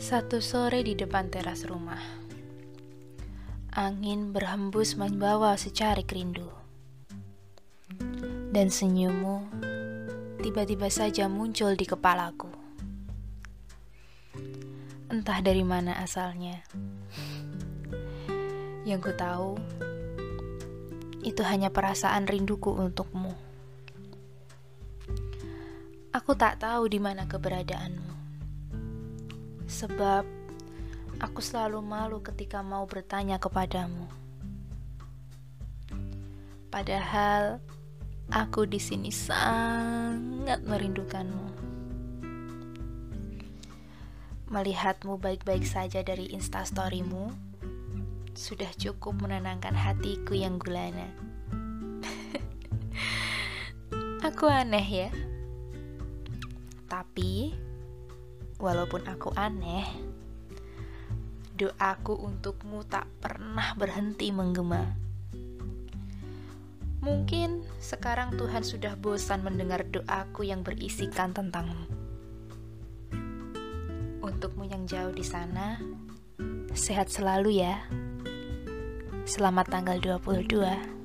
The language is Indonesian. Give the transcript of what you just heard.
Satu sore di depan teras rumah, angin berhembus membawa secarik rindu, dan senyummu tiba-tiba saja muncul di kepalaku. Entah dari mana asalnya, yang ku tahu itu hanya perasaan rinduku untukmu. Aku tak tahu di mana keberadaanmu sebab aku selalu malu ketika mau bertanya kepadamu. Padahal aku di sini sangat merindukanmu. Melihatmu baik-baik saja dari instastorymu sudah cukup menenangkan hatiku yang gulana. aku aneh ya. Tapi Walaupun aku aneh, doaku untukmu tak pernah berhenti menggema. Mungkin sekarang Tuhan sudah bosan mendengar doaku yang berisikan tentangmu. Untukmu yang jauh di sana, sehat selalu ya. Selamat tanggal 22.